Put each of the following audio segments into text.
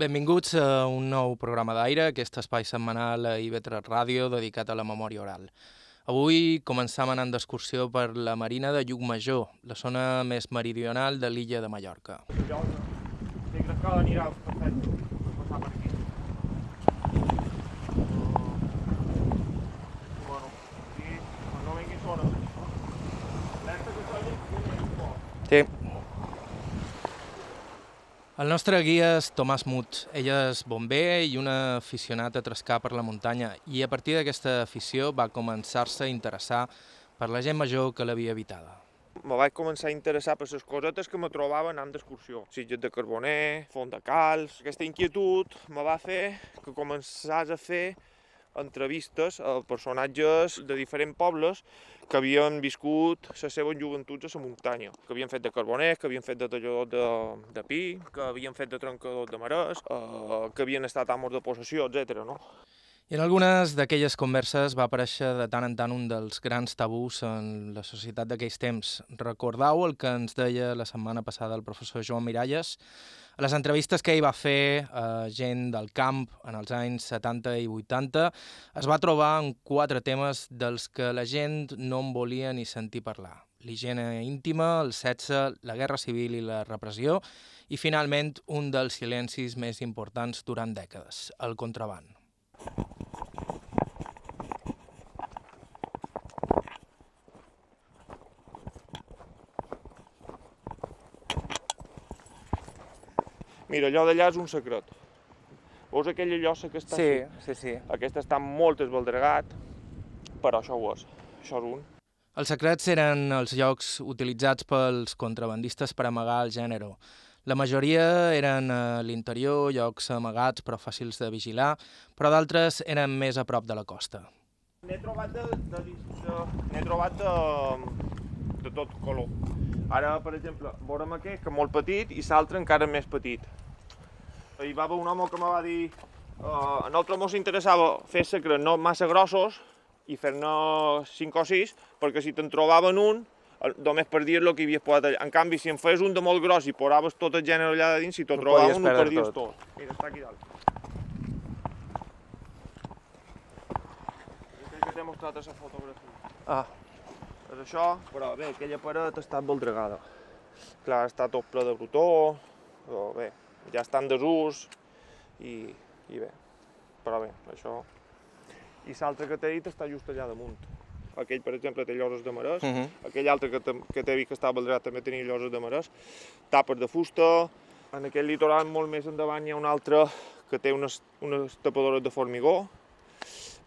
Benvinguts a un nou programa d'aire, aquest espai setmanal a IB3 Ràdio dedicat a la memòria oral. Avui començam anant d'excursió per la marina de Llucmajor, la zona més meridional de l'illa de Mallorca. Sí, que. El nostre guia és Tomàs Mut. Ell és bomber i un aficionat a trescar per la muntanya i a partir d'aquesta afició va començar-se a interessar per la gent major que l'havia habitada. Me vaig començar a interessar per les cosetes que me trobava anant d'excursió. Sitges de Carboner, Font de Calç... Aquesta inquietud me va fer que començàs a fer entrevistes a personatges de diferents pobles que havien viscut les seves joventuts a la muntanya, que havien fet de carboners, que havien fet de tallador de, de pi, que havien fet de trencador de marès, eh, que havien estat amos de possessió, etc. No? I en algunes d'aquelles converses va aparèixer de tant en tant un dels grans tabús en la societat d'aquells temps. Recordau el que ens deia la setmana passada el professor Joan Miralles? A les entrevistes que ell va fer a gent del camp en els anys 70 i 80 es va trobar en quatre temes dels que la gent no en volia ni sentir parlar. L'higiene íntima, el sexe, la guerra civil i la repressió i, finalment, un dels silencis més importants durant dècades, el contraband. Mira, allò d'allà és un secret. Veus aquella llosa que està Sí, així? sí, sí. Aquest està molt esbaldregat, però això ho és. Això és un. Els secrets eren els llocs utilitzats pels contrabandistes per amagar el gènere. La majoria eren a l'interior, llocs amagats però fàcils de vigilar, però d'altres eren més a prop de la costa. N'he trobat de, de, de, n'he trobat de, de tot color. Ara, per exemple, veurem aquest, que molt petit, i l'altre encara més petit. Hi va haver un home que me va dir uh, a nosaltres ens interessava fer secrets no massa grossos i fer-ne 5 o 6, perquè si te'n trobaven un, només perdies el que hi havies posat allà. En canvi, si en feies un de molt gros i posaves tot el gènere allà de dins, si te'n Ho trobaven, podies ho perdre perdies tot. tot. Mira, està aquí dalt. Aquell que t'he mostrat a la fotografia. Ah, És això, però bé, aquella paret està voldregada. Clar, està tot ple de brutó, però bé, ja està en desús i, i bé, però bé, això... I l'altre que t'he dit està just allà damunt. Aquell, per exemple, té lloses de marès, uh -huh. aquell altre que, que t'he dit que estava voldregat també tenia lloses de marès, tapes de fusta, en aquell litoral molt més endavant hi ha un altre que té unes, unes tapadores de formigó,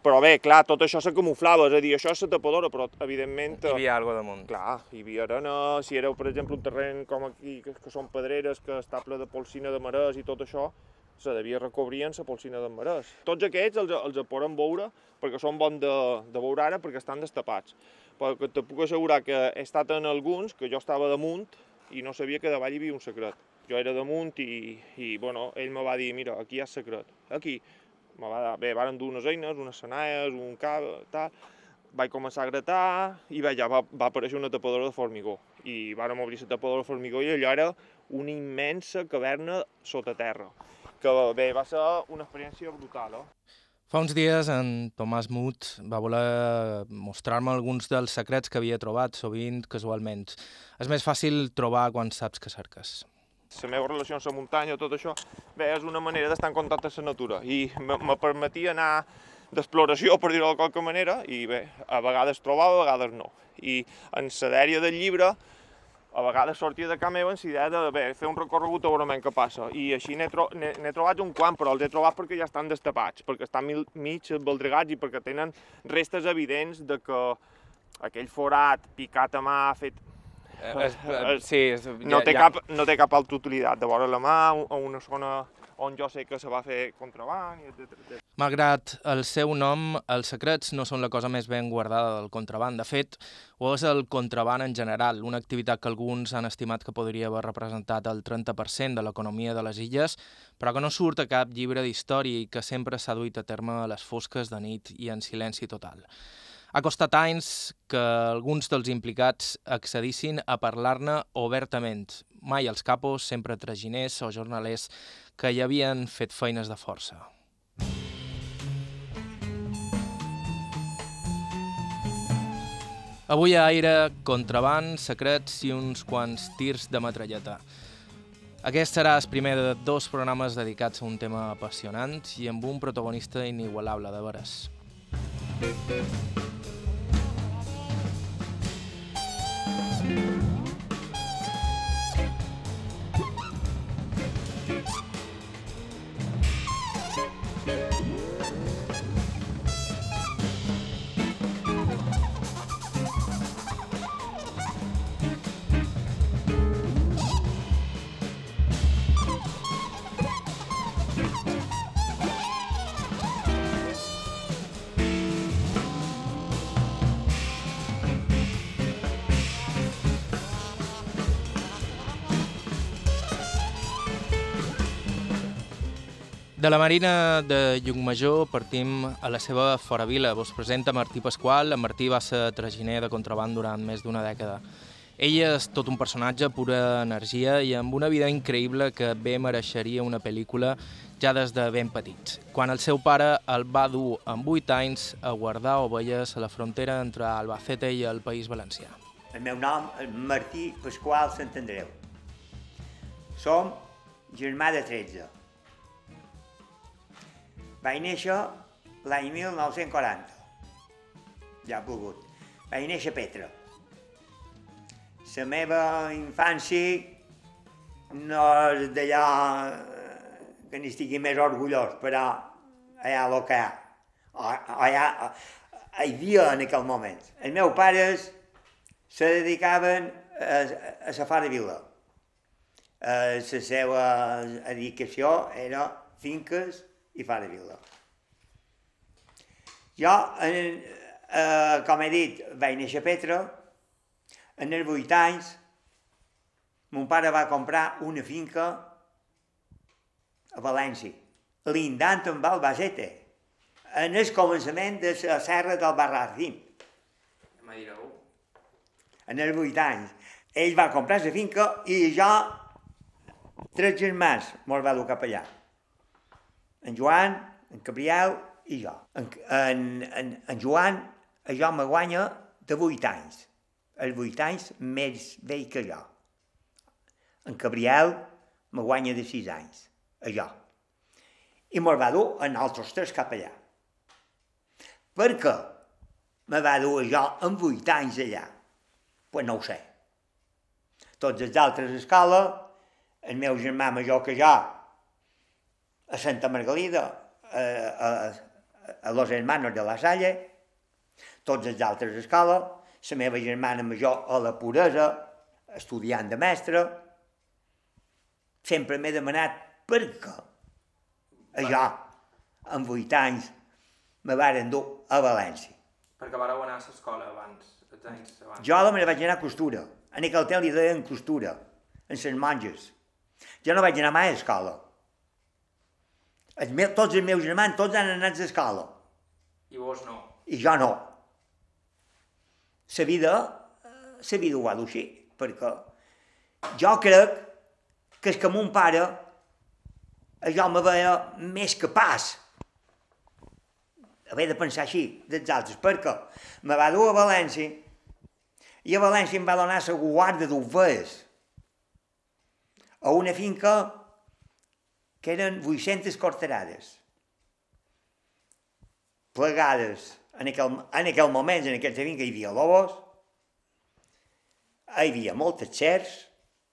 però bé, clar, tot això se camuflava, és a dir, això és la tapadora, però evidentment... hi havia alguna damunt. Clar, hi havia arena, si era, per exemple, un terreny com aquí, que, que són pedreres, que està ple de polsina de marès i tot això, se devia recobrir en la polsina de marès. Tots aquests els, els podem veure perquè són bons de, de veure ara perquè estan destapats. Però que te puc assegurar que he estat en alguns que jo estava damunt i no sabia que davall hi havia un secret. Jo era damunt i, i bueno, ell me va dir, mira, aquí hi ha secret. Aquí. Me va, bé, varen dur unes eines, unes senaies, un cap, tal, vaig començar a gratar i bé, ja va, va aparèixer una tapadora de formigó. I vàrem obrir la tapadora de formigó i allò era una immensa caverna sota terra. Que bé, va ser una experiència brutal, eh? Fa uns dies en Tomàs Mut va voler mostrar-me alguns dels secrets que havia trobat, sovint casualment. És més fàcil trobar quan saps que cerques. La meva relació amb la muntanya, tot això, bé, és una manera d'estar en contacte amb la natura i me, me permetia anar d'exploració, per dir-ho de qualque manera, i bé, a vegades trobava, a vegades no. I en la dèria del llibre, a vegades sortia de casa meva amb la idea de bé, fer un recorregut a veure què passa. I així n'he tro trobat un quant, però els he trobat perquè ja estan destapats, perquè estan mil, mig baldregats i perquè tenen restes evidents de que aquell forat picat a mà, fet Eh, és, eh, sí, és, no, té cap, no té cap altra utilitat, de vora la mà, a una zona on jo sé que se va fer contraband, i etc. Malgrat el seu nom, els secrets no són la cosa més ben guardada del contraband. De fet, ho és el contraband en general, una activitat que alguns han estimat que podria haver representat el 30% de l'economia de les illes, però que no surt a cap llibre d'història i que sempre s'ha duit a terme a les fosques de nit i en silenci total. Ha costat anys que alguns dels implicats accedissin a parlar-ne obertament. mai els capos, sempre traginers o jornalers que hi havien fet feines de força. Avui a Aire, contraband, secrets i uns quants tirs de metralleta. Aquest serà el primer de dos programes dedicats a un tema apassionant i amb un protagonista inigualable, de veres. De la Marina de Llucmajor partim a la seva fora vila. Vos presenta Martí Pasqual. En Martí va ser traginer de contraband durant més d'una dècada. Ell és tot un personatge, pura energia i amb una vida increïble que bé mereixeria una pel·lícula ja des de ben petits. Quan el seu pare el va dur amb 8 anys a guardar ovelles a la frontera entre Albacete i el País Valencià. El meu nom és Martí Pasqual Sant Andreu. Som germà de 13 vaig néixer l'any 1940. Ja ha pogut. Vaig néixer Petra. La meva infància no és d'allà que n'estigui més orgullós, però allà el que hi ha. Allà hi havia en aquell moment. Els meus pares se dedicaven a, a la fara de vila. La seva dedicació era finques i fa de vila. Jo, en, eh, com he dit, vaig néixer a Petra, en els vuit anys, mon pare va comprar una finca a València, lindant amb Albacete, en el començament de la serra del Barracín. En els vuit anys. Ell va comprar la finca i jo, tres germans, me'ls va dur cap allà en Joan, en Gabriel i jo. En, en, en, en Joan, jo me guanya de 8 anys. Els 8 anys més vell que jo. En Gabriel me guanya de 6 anys, a jo. I me'l va dur en altres tres cap allà. Per què me va dur jo amb 8 anys allà? Pues no ho sé. Tots els altres a escola, el meu germà major que jo, a Santa Margalida, a, a, a Los Hermanos de la Salle, tots els altres a escola, la meva germana major a la puresa, estudiant de mestre. Sempre m'he demanat per què. Jo, amb vuit anys, me varen dur a València. Perquè vareu anar a l'escola abans, els anys abans. Jo la me vaig anar a costura. En aquell temps li deien costura, en les monges. Jo no vaig anar mai a l'escola. Els meus, tots els meus germans, tots han anat a escola. I vos no. I jo no. La vida, la vida ho ha així, perquè jo crec que és que mon pare jo me veia més capaç haver de pensar així dels altres, perquè me va dur a València i a València em va donar la guarda d'ovelles a una finca que eren 800 corterades, plegades en aquell, en aquell moment, en aquell temps que hi havia lobos, hi havia moltes xers,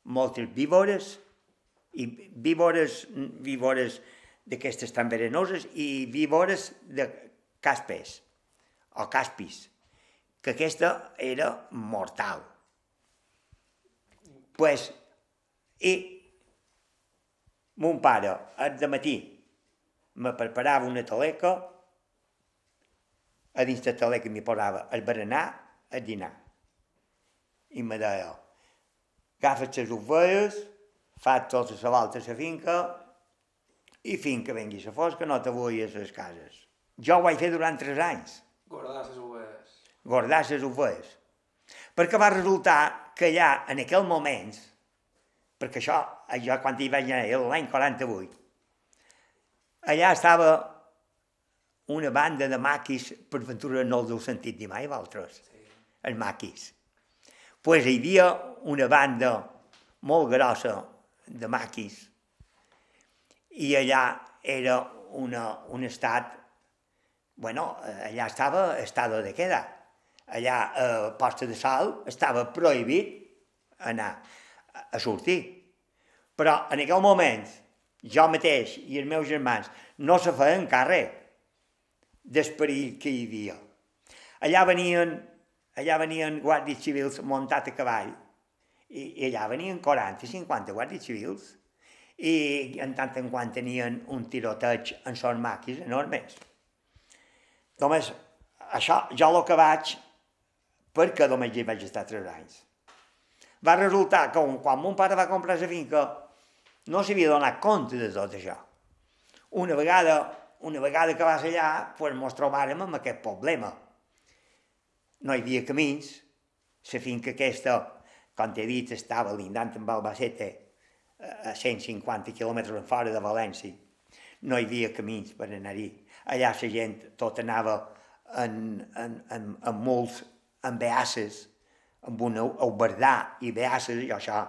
moltes víbores, i víbores, víbores d'aquestes tan verenoses i víbores de caspes o caspis, que aquesta era mortal. Pues, i Mon pare, de matí, me preparava una taleca, a dins de taleca m'hi posava el berenar, el dinar. I me deia, agafa't les ovelles, fas tota la volta a la finca, i fins que vengui la fosca no te vull a les cases. Jo ho vaig fer durant tres anys. Guardar les ovelles. Guardar les ovelles. Perquè va resultar que allà, en aquell moment, perquè això, jo quan hi vaig anar, era l'any 48, allà estava una banda de maquis, per ventura no els heu sentit dir mai, vosaltres, sí. els maquis. Doncs pues hi havia una banda molt grossa de maquis i allà era una, un estat, bueno, allà estava estado de queda. Allà a eh, Posta de Sal estava prohibit anar a sortir. Però en aquell moment, jo mateix i els meus germans no se feien càrrec del perill que hi havia. Allà venien, allà venien guàrdies civils muntats a cavall i, i allà venien 40 50 guàrdies civils i en tant en quant tenien un tiroteig en son maquis enormes. Només, això, jo el que vaig, perquè només hi vaig estar tres anys. Va resultar que quan mon pare va comprar la finca no s'havia donat compte de tot això. Una vegada una vegada que vas allà, pues, ens trobàrem amb aquest problema. No hi havia camins, la finca aquesta, com t'he dit, estava lindant amb Albacete, a 150 quilòmetres fora de València. No hi havia camins per anar-hi. Allà la gent tot anava en, en, en, en molts, en beasses, amb un albardà i beasses, i això,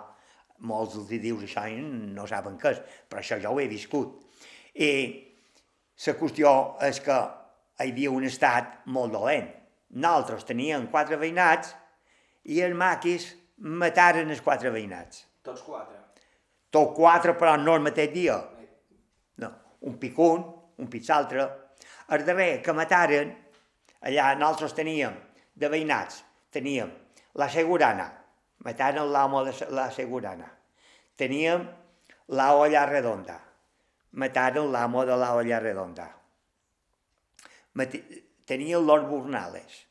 molts els dius això i no saben què és, però això jo ho he viscut. I la qüestió és que hi havia un estat molt dolent. Nosaltres teníem quatre veïnats i els maquis mataren els quatre veïnats. Tots quatre? Tots quatre, però no el mateix dia. No, un pic un, un pic l'altre. El darrer que mataren, allà nosaltres teníem de veïnats, teníem la Segurana, mataren l'amo de la Segurana. Teníem la Olla Redonda, mataron l'amo de la olla redonda. Tenia Lord Burnales.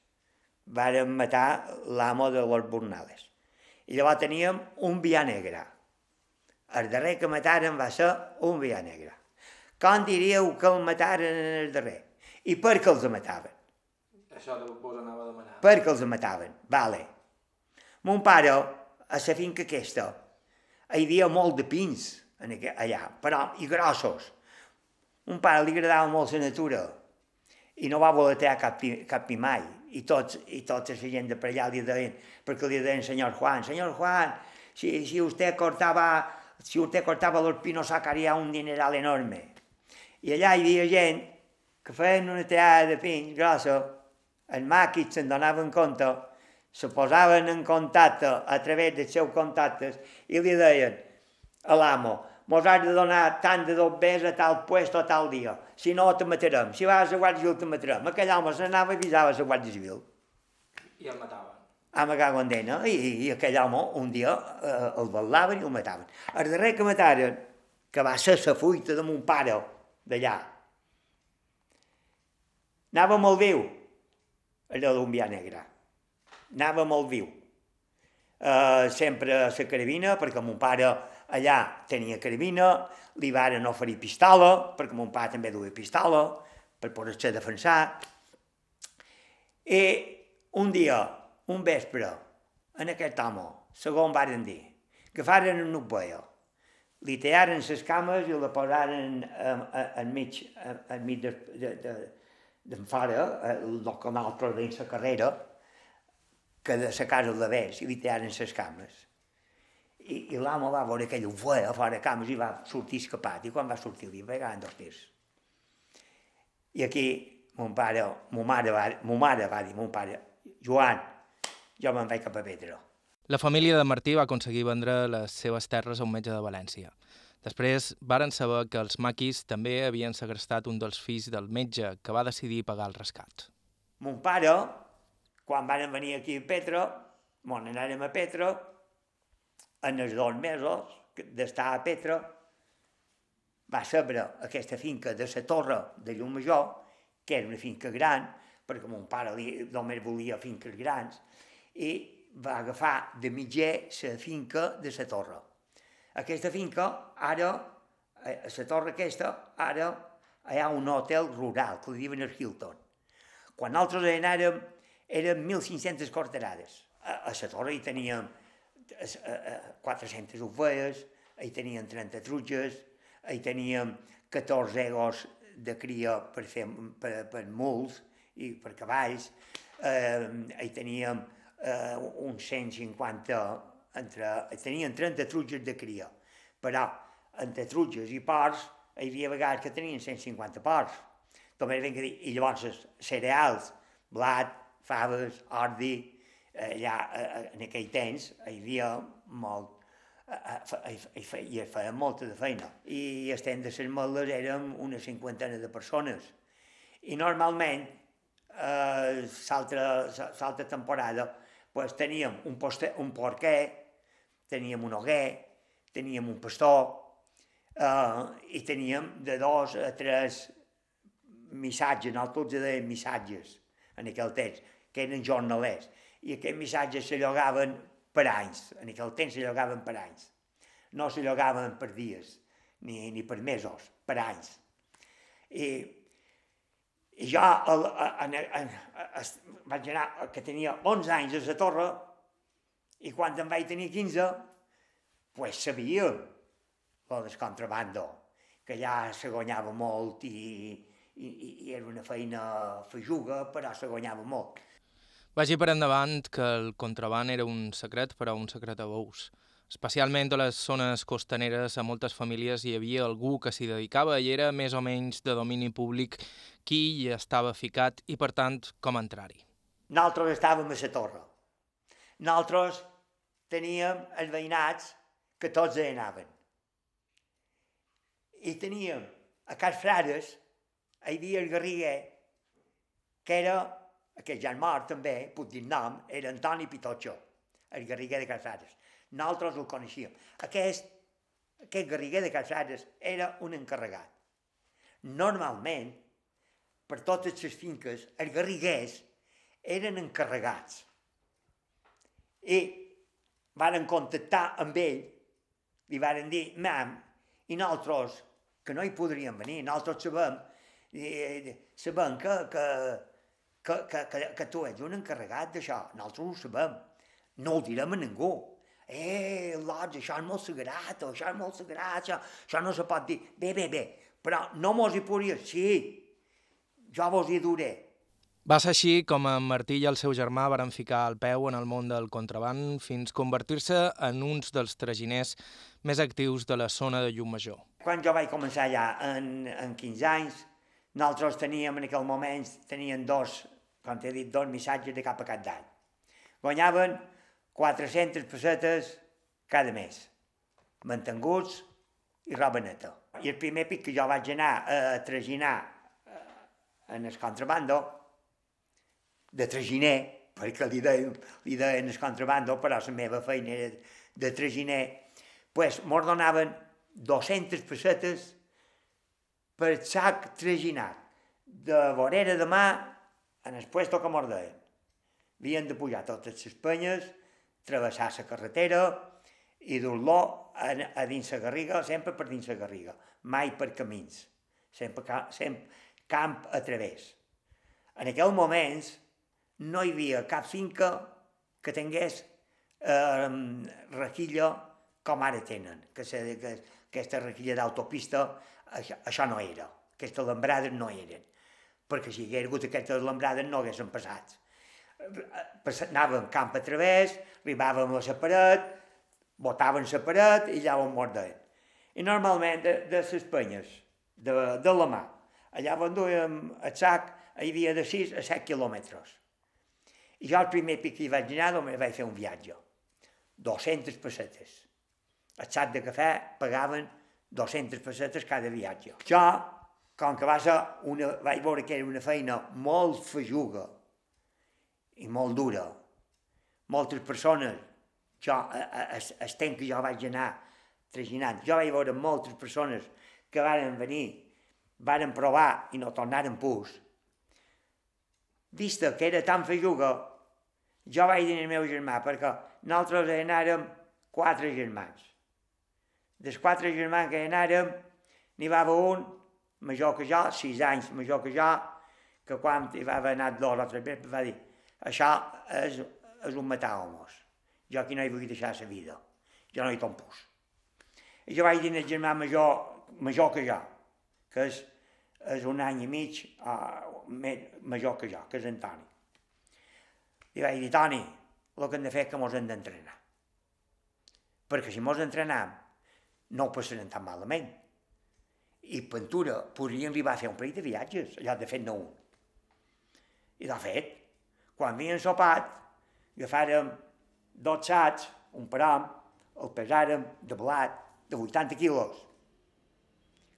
Varen matar l'amo de Lord Burnales. I llavors teníem un via negre. El darrer que mataren va ser un via negre. Com diríeu que el mataren en el darrer? I per què els mataven? Això de vos anava a demanar. Per què els mataven? Vale. Mon pare, a la finca aquesta, hi havia molt de pins allà, però i grossos. Un pare li agradava molt la natura i no va voler tirar cap, cap pi mai. I tots, i tots la gent de per allà li deien, perquè li deien senyor Juan, senyor Juan, si, si usted cortava, si usted cortava los pinos sacaria un dineral enorme. I allà hi havia gent que feien una tirada de pins grossa, els màquits se'n donaven compte, se posaven en contacte a través dels seus contactes i li deien a l'amo, mos has de donar tant de dobbers a tal puesto a tal dia. Si no, te matarem. Si vas a la Guàrdia Civil, te matarem. Aquell home s'anava i avisava a la Guàrdia Civil. I el mataven. A me cago en dena, i, i aquell home un dia eh, el batlaven i el mataven. El darrer que mataren, que va ser la fuita de mon pare d'allà, anava molt viu, allò d'un via negre. Anava molt viu. Uh, sempre a la carabina, perquè mon pare allà tenia carabina, li varen oferir pistola, perquè mon pare també duia pistola, per poder-se defensar. I un dia, un vespre, en aquest home, segon varen dir, agafaren un nucleia, li tallaren les cames i la posaren enmig, de, de, fora, el que nosaltres veiem la carrera, que de la casa de l'Avès, i li tallaren les cames i, i l'home va veure aquell ufler a fora de cames i va sortir escapat. I quan va sortir li pegaven dos tirs. I aquí mon pare, mon mare va, mon mare va dir, mon pare, Joan, jo me'n vaig cap a Pedro. La família de Martí va aconseguir vendre les seves terres a un metge de València. Després varen saber que els maquis també havien segrestat un dels fills del metge, que va decidir pagar el rescat. Mon pare, quan van venir aquí a Petro, bon, anàrem a Petro, en els dos mesos d'estar a Petra, va saber aquesta finca de la Torre de Llumajor, que era una finca gran, perquè mon pare li, només volia finques grans, i va agafar de mitger la finca de la Torre. Aquesta finca, ara, a la torre aquesta, ara hi ha un hotel rural, que li diuen el Hilton. Quan nosaltres anàrem, eren 1.500 corterades. A, a la torre hi teníem 400 ovelles, hi teníem 30 trutges, hi teníem 14 egos de cria per fer per, per muls i per cavalls, eh, hi teníem eh, uns 150, entre, hi teníem 30 trutges de cria, però entre trutges i porcs hi havia vegades que tenien 150 porcs. També que dir, i llavors cereals, blat, faves, ordi, allà en aquell temps hi havia molt, i, i feien molta de feina. I estem de les meles érem una cinquantena de persones. I normalment, eh, l'altra temporada, pues, teníem un, poster, un porquer, teníem un hoguer, teníem un pastor, eh, i teníem de dos a tres missatges, nosaltres els deien missatges en aquell temps, que eren jornalers, i aquests missatges se llogaven per anys, en aquell temps se llogaven per anys. No se llogaven per dies, ni, ni per mesos, per anys. I, i jo el, en, en, en, vaig anar, que tenia 11 anys a la torre, i quan en vaig tenir 15, pues sabia el del contrabando, que ja se guanyava molt i, i, i era una feina fejuga, però se guanyava molt. Vagi per endavant que el contraband era un secret, però un secret a bous. Especialment a les zones costaneres, a moltes famílies hi havia algú que s'hi dedicava i era més o menys de domini públic qui hi estava ficat i, per tant, com entrar-hi. Nosaltres estàvem a la torre. Nosaltres teníem els veïnats que tots hi anaven i teníem a Cas Frares, hi havia el Garriguer, que era, aquest ja mort també, puc dir nom, era Antoni Pitotxo, el Garriguer de Cas Frares. Nosaltres el coneixíem. Aquest, aquest Garriguer de Cas Frares era un encarregat. Normalment, per totes les finques, els garriguers eren encarregats. I varen contactar amb ell, li varen dir, mam, i nosaltres que no hi podrien venir. Nosaltres sabem, sabem que, que, que, que, que, que tu ets un encarregat d'això. Nosaltres ho sabem. No ho direm a ningú. Eh, Lodge, això és molt sagrat, això és molt sagrat, això, això no se pot dir. Bé, bé, bé, però no mos hi podria... Sí, jo vos hi duré. Va ser així com en Martí i el seu germà varen ficar el peu en el món del contraband fins convertir-se en uns dels traginers més actius de la zona de Llumajor. Quan jo vaig començar ja en, en 15 anys, nosaltres teníem en aquell moment, teníem dos, com t'he dit, dos missatges de cap a cap d'any. Guanyaven 400 pessetes cada mes, mantenguts i roba neta. I el primer pic que jo vaig anar a traginar eh, en el contrabando, de traginer, perquè li deien, li deien el contrabando, però la meva feina era de traginer, pues, mos donaven 200 pessetes per sac traginat de vorera de mà en el puesto que mos. Havien de pujar totes les penyes, travessar la carretera i dur-lo a, a dins la garriga, sempre per dins la garriga, mai per camins, sempre, sempre camp a través. En aquells moments no hi havia cap finca que tingués eh, requilla com ara tenen, que, se, que, aquesta requilla d'autopista, això, això no era, aquestes lambrades no eren, perquè si hi hagués hagut aquestes lambrades no haguessin passat. Anàvem camp a través, arribàvem a la paret, botaven la paret i allà on mos deien. I normalment de, de les penyes, de, de la mà, allà on duíem el sac, hi havia de 6 a 7 quilòmetres. I jo el primer pic que hi vaig anar només vaig fer un viatge. 200 pessetes el sac de cafè pagaven 200 pessetes cada viatge. Jo, com que va ser una, vaig veure que era una feina molt fejuga i molt dura, moltes persones, jo, el temps que jo vaig anar traginant, jo vaig veure moltes persones que varen venir, varen provar i no tornaren pus. Vista que era tan fejuga, jo vaig dir al meu germà, perquè nosaltres anàrem quatre germans dels quatre germans que hi anàrem, n'hi va haver un, major que jo, sis anys major que jo, que quan hi va haver anat dos o tres mesos va dir això és, és un matar homes. Jo aquí no hi vull deixar la vida. Jo no hi tom pus. I jo vaig dir al germà major, major que jo, que és, és un any i mig uh, major que jo, que és en Toni. I vaig dir, Toni, el que hem de fer és que mos hem d'entrenar. Perquè si mos entrenem, no ho passarem tan malament. I Pentura podrien arribar a fer un parell de viatges, allò de fet no un. I l'ha fet. Quan havien sopat, agafàrem dos sats, un param, el pesàrem de blat de 80 quilos.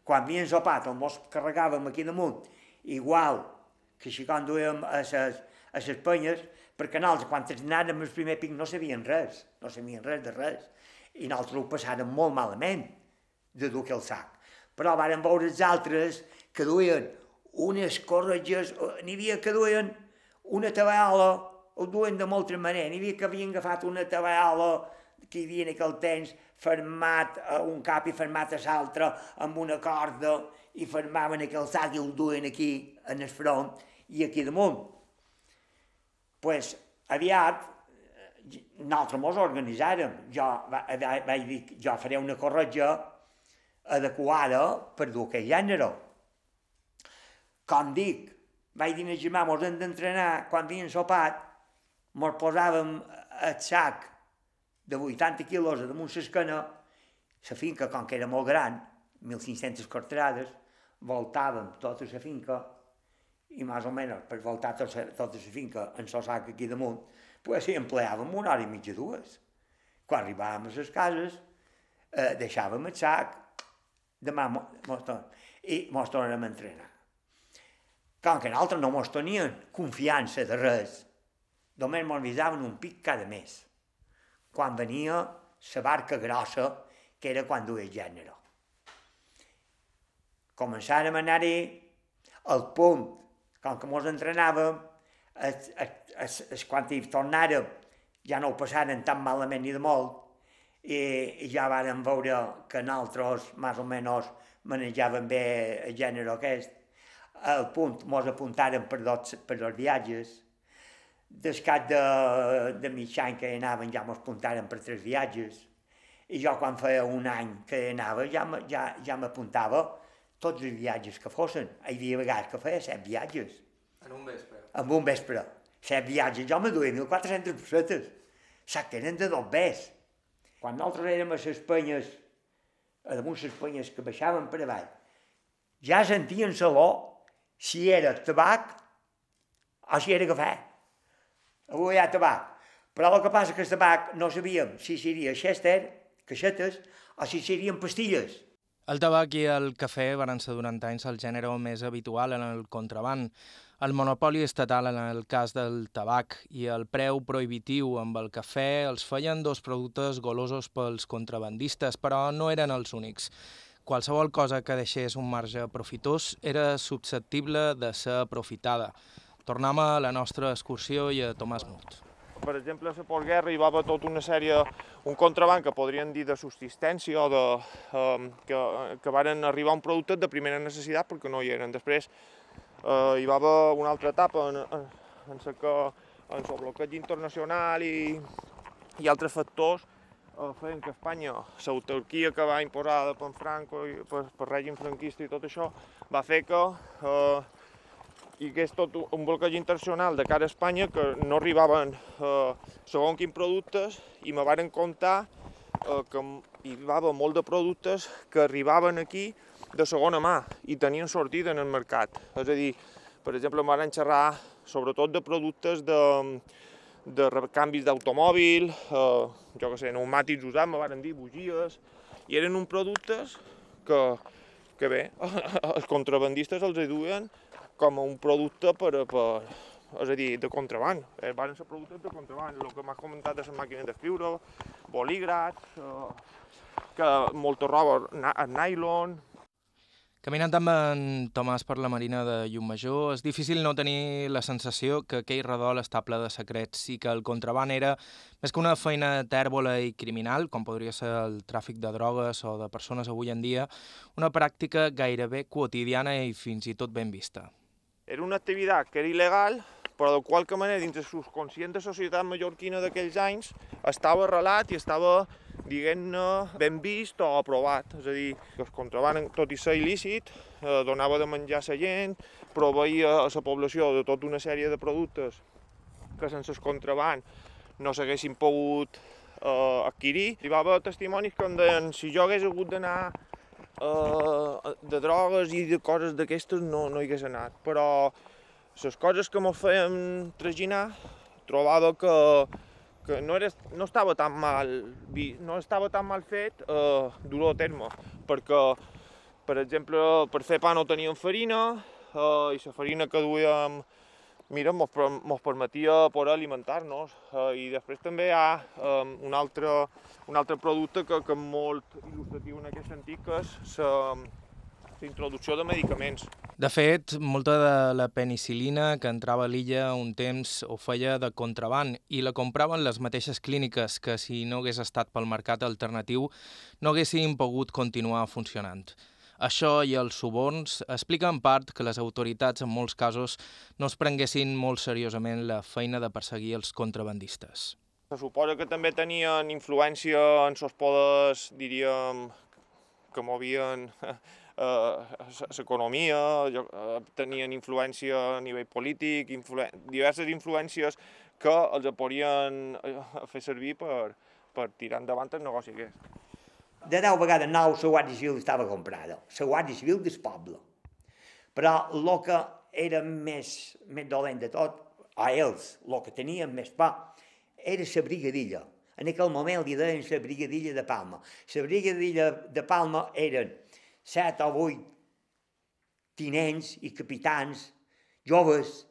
Quan havien sopat, el mos carregàvem aquí damunt, igual que si quan duíem a les, a les penyes, perquè nosaltres, quan anàvem el primer pic, no sabien res, no sabien res de res, i nosaltres ho passàrem molt malament de dur el sac. Però varen veure els altres que duien unes corretges, n'hi havia que duien una tabaola, ho duen de molta manera, n'hi havia que havien agafat una tabaola que hi havia en aquell temps, fermat a un cap i fermat a l'altre amb una corda i fermaven aquell sac i el duen aquí en el front i aquí damunt. pues, aviat nosaltres mos organitzàrem. Jo vaig dir, jo faré una corretja adequada per dur aquell gènere. Com dic, vaig dir a germà, mos hem d'entrenar, quan havien sopat, mos posàvem el sac de 80 quilos a damunt l'esquena, la finca, com que era molt gran, 1.500 cortrades, voltàvem tota la finca i més o menys per voltar tota, tota la finca en el sac aquí damunt, pues hi empleàvem una hora i mitja, dues. Quan arribàvem a les cases, eh, deixàvem el sac, demà mos i mos tornarem a entrenar. Com que nosaltres no mos tenien confiança de res, només mos avisaven un pic cada mes, quan venia la barca grossa, que era quan duia gènere. Començàrem a anar-hi al punt, com que mos entrenàvem, es, es, es, es, quan hi tornàrem ja no ho passaren tan malament ni de molt, i, i ja vàrem veure que nosaltres, més o menys, manejàvem bé el gènere aquest. Al punt mos apuntàrem per, dos, per els viatges. Descat de, de mig any que anaven ja mos apuntàrem per tres viatges. I jo quan feia un any que anava ja, ja, ja m'apuntava tots els viatges que fossin. Hi havia vegades que feia set viatges. En un vespre? En un vespre. Set viatges. Jo me duia 1.400 pessetes. Eren de dos bes. Quan nosaltres érem a les penyes, a damunt les penyes que baixaven per avall, ja sentien l'olor si era tabac o si era cafè. Avui hi ha tabac. Però el que passa que el tabac no sabíem si seria xester, caixetes, o si serien pastilles. El tabac i el cafè van ser durant anys el gènere més habitual en el contraband. El monopoli estatal en el cas del tabac i el preu prohibitiu amb el cafè els feien dos productes golosos pels contrabandistes, però no eren els únics. Qualsevol cosa que deixés un marge profitós era susceptible de ser aprofitada. Tornem a la nostra excursió i a Tomàs Mut. Per exemple, a la postguerra hi va haver tota una sèrie, un contraband que podrien dir de subsistència o de, um, que, que varen arribar un producte de primera necessitat perquè no hi eren. Després eh, hi va haver una altra etapa en, en, en que en el bloqueig internacional i, i altres factors eh, feien que Espanya, l'autarquia que va imposar per Franco i per, per règim franquista i tot això, va fer que eh, hi hagués tot un bloqueig internacional de cara a Espanya que no arribaven eh, segons quins productes i me varen comptar eh, que hi va molt de productes que arribaven aquí de segona mà i tenien sortida en el mercat. És a dir, per exemple, em van xerrar sobretot de productes de, de canvis d'automòbil, eh, jo que sé, pneumàtics usats, me van dir bugies, i eren uns productes que, que bé, els contrabandistes els duien com un producte per, per, és a dir, de contraband. Eh, van ser productes de contraband, el que m'has comentat de les màquines d'escriure, bolígrafs, eh, que molta roba, nylon, Caminant amb en Tomàs per la Marina de Llumajor, és difícil no tenir la sensació que aquell redol està ple de secrets i que el contraban era, més que una feina tèrbola i criminal, com podria ser el tràfic de drogues o de persones avui en dia, una pràctica gairebé quotidiana i fins i tot ben vista. Era una activitat que era il·legal, però de qualque manera dins el subconscient de la societat mallorquina d'aquells anys estava arrelat i estava, diguem-ne, ben vist o aprovat. És a dir, que el contraban, tot i ser il·lícit, eh, donava de menjar a la gent, proveïa a la població de tota una sèrie de productes que sense el contraban no s'haguessin pogut eh, adquirir. Hi va haver testimonis que em deien si jo hagués hagut d'anar eh, de drogues i de coses d'aquestes no, no hi hagués anat, però les coses que m'ho feien traginar trobava que, que no, era, no estava tan mal no estava tan mal fet eh, dur a terme, perquè per exemple, per fer pa no teníem farina eh, i la farina que duíem mira, mos permetia poder alimentar-nos. Eh, I després també hi ha eh, un, altre, un altre producte que, que és molt il·lustratiu en aquest sentit, que és la introducció de medicaments. De fet, molta de la penicilina que entrava a l'illa un temps ho feia de contraband i la compraven les mateixes clíniques que si no hagués estat pel mercat alternatiu no haguessin pogut continuar funcionant. Això i els suborns explica en part que les autoritats en molts casos no es prenguessin molt seriosament la feina de perseguir els contrabandistes. Se suposa que també tenien influència en els poders, diríem, que movien l'economia, eh, eh, tenien influència a nivell polític, diverses influències que els podien eh, fer servir per, per tirar endavant el negoci aquest de deu vegades nou la Guàrdia Civil estava comprada, la Guàrdia Civil del poble. Però el que era més, més dolent de tot, a ells, el que tenien més por, era la brigadilla. En aquell moment li deien la brigadilla de Palma. La brigadilla de Palma eren set o vuit tinents i capitans joves,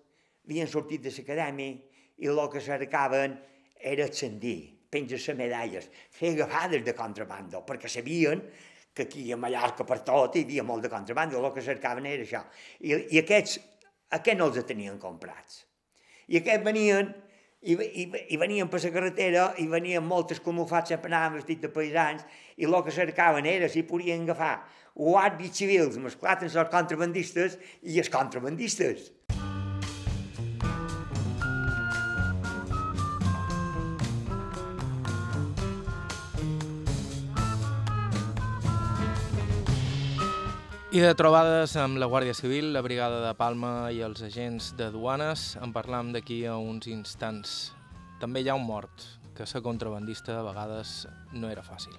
havien sortit de l'acadèmia i el que cercaven era ascendir penja-se medalles, fer agafades de contrabando, perquè sabien que aquí a Mallorca per tot hi havia molt de contrabando, el que cercaven era això. I, i aquests, aquests no els tenien comprats. I aquests venien, i, i, i venien per la carretera, i venien moltes camufats sempre anaven vestits de paisans, i el que cercaven era si podien agafar guàrdies civils mesclats amb els contrabandistes i els contrabandistes. I de trobades amb la Guàrdia Civil, la Brigada de Palma i els agents de duanes en parlam d'aquí a uns instants. També hi ha un mort, que ser contrabandista a vegades no era fàcil.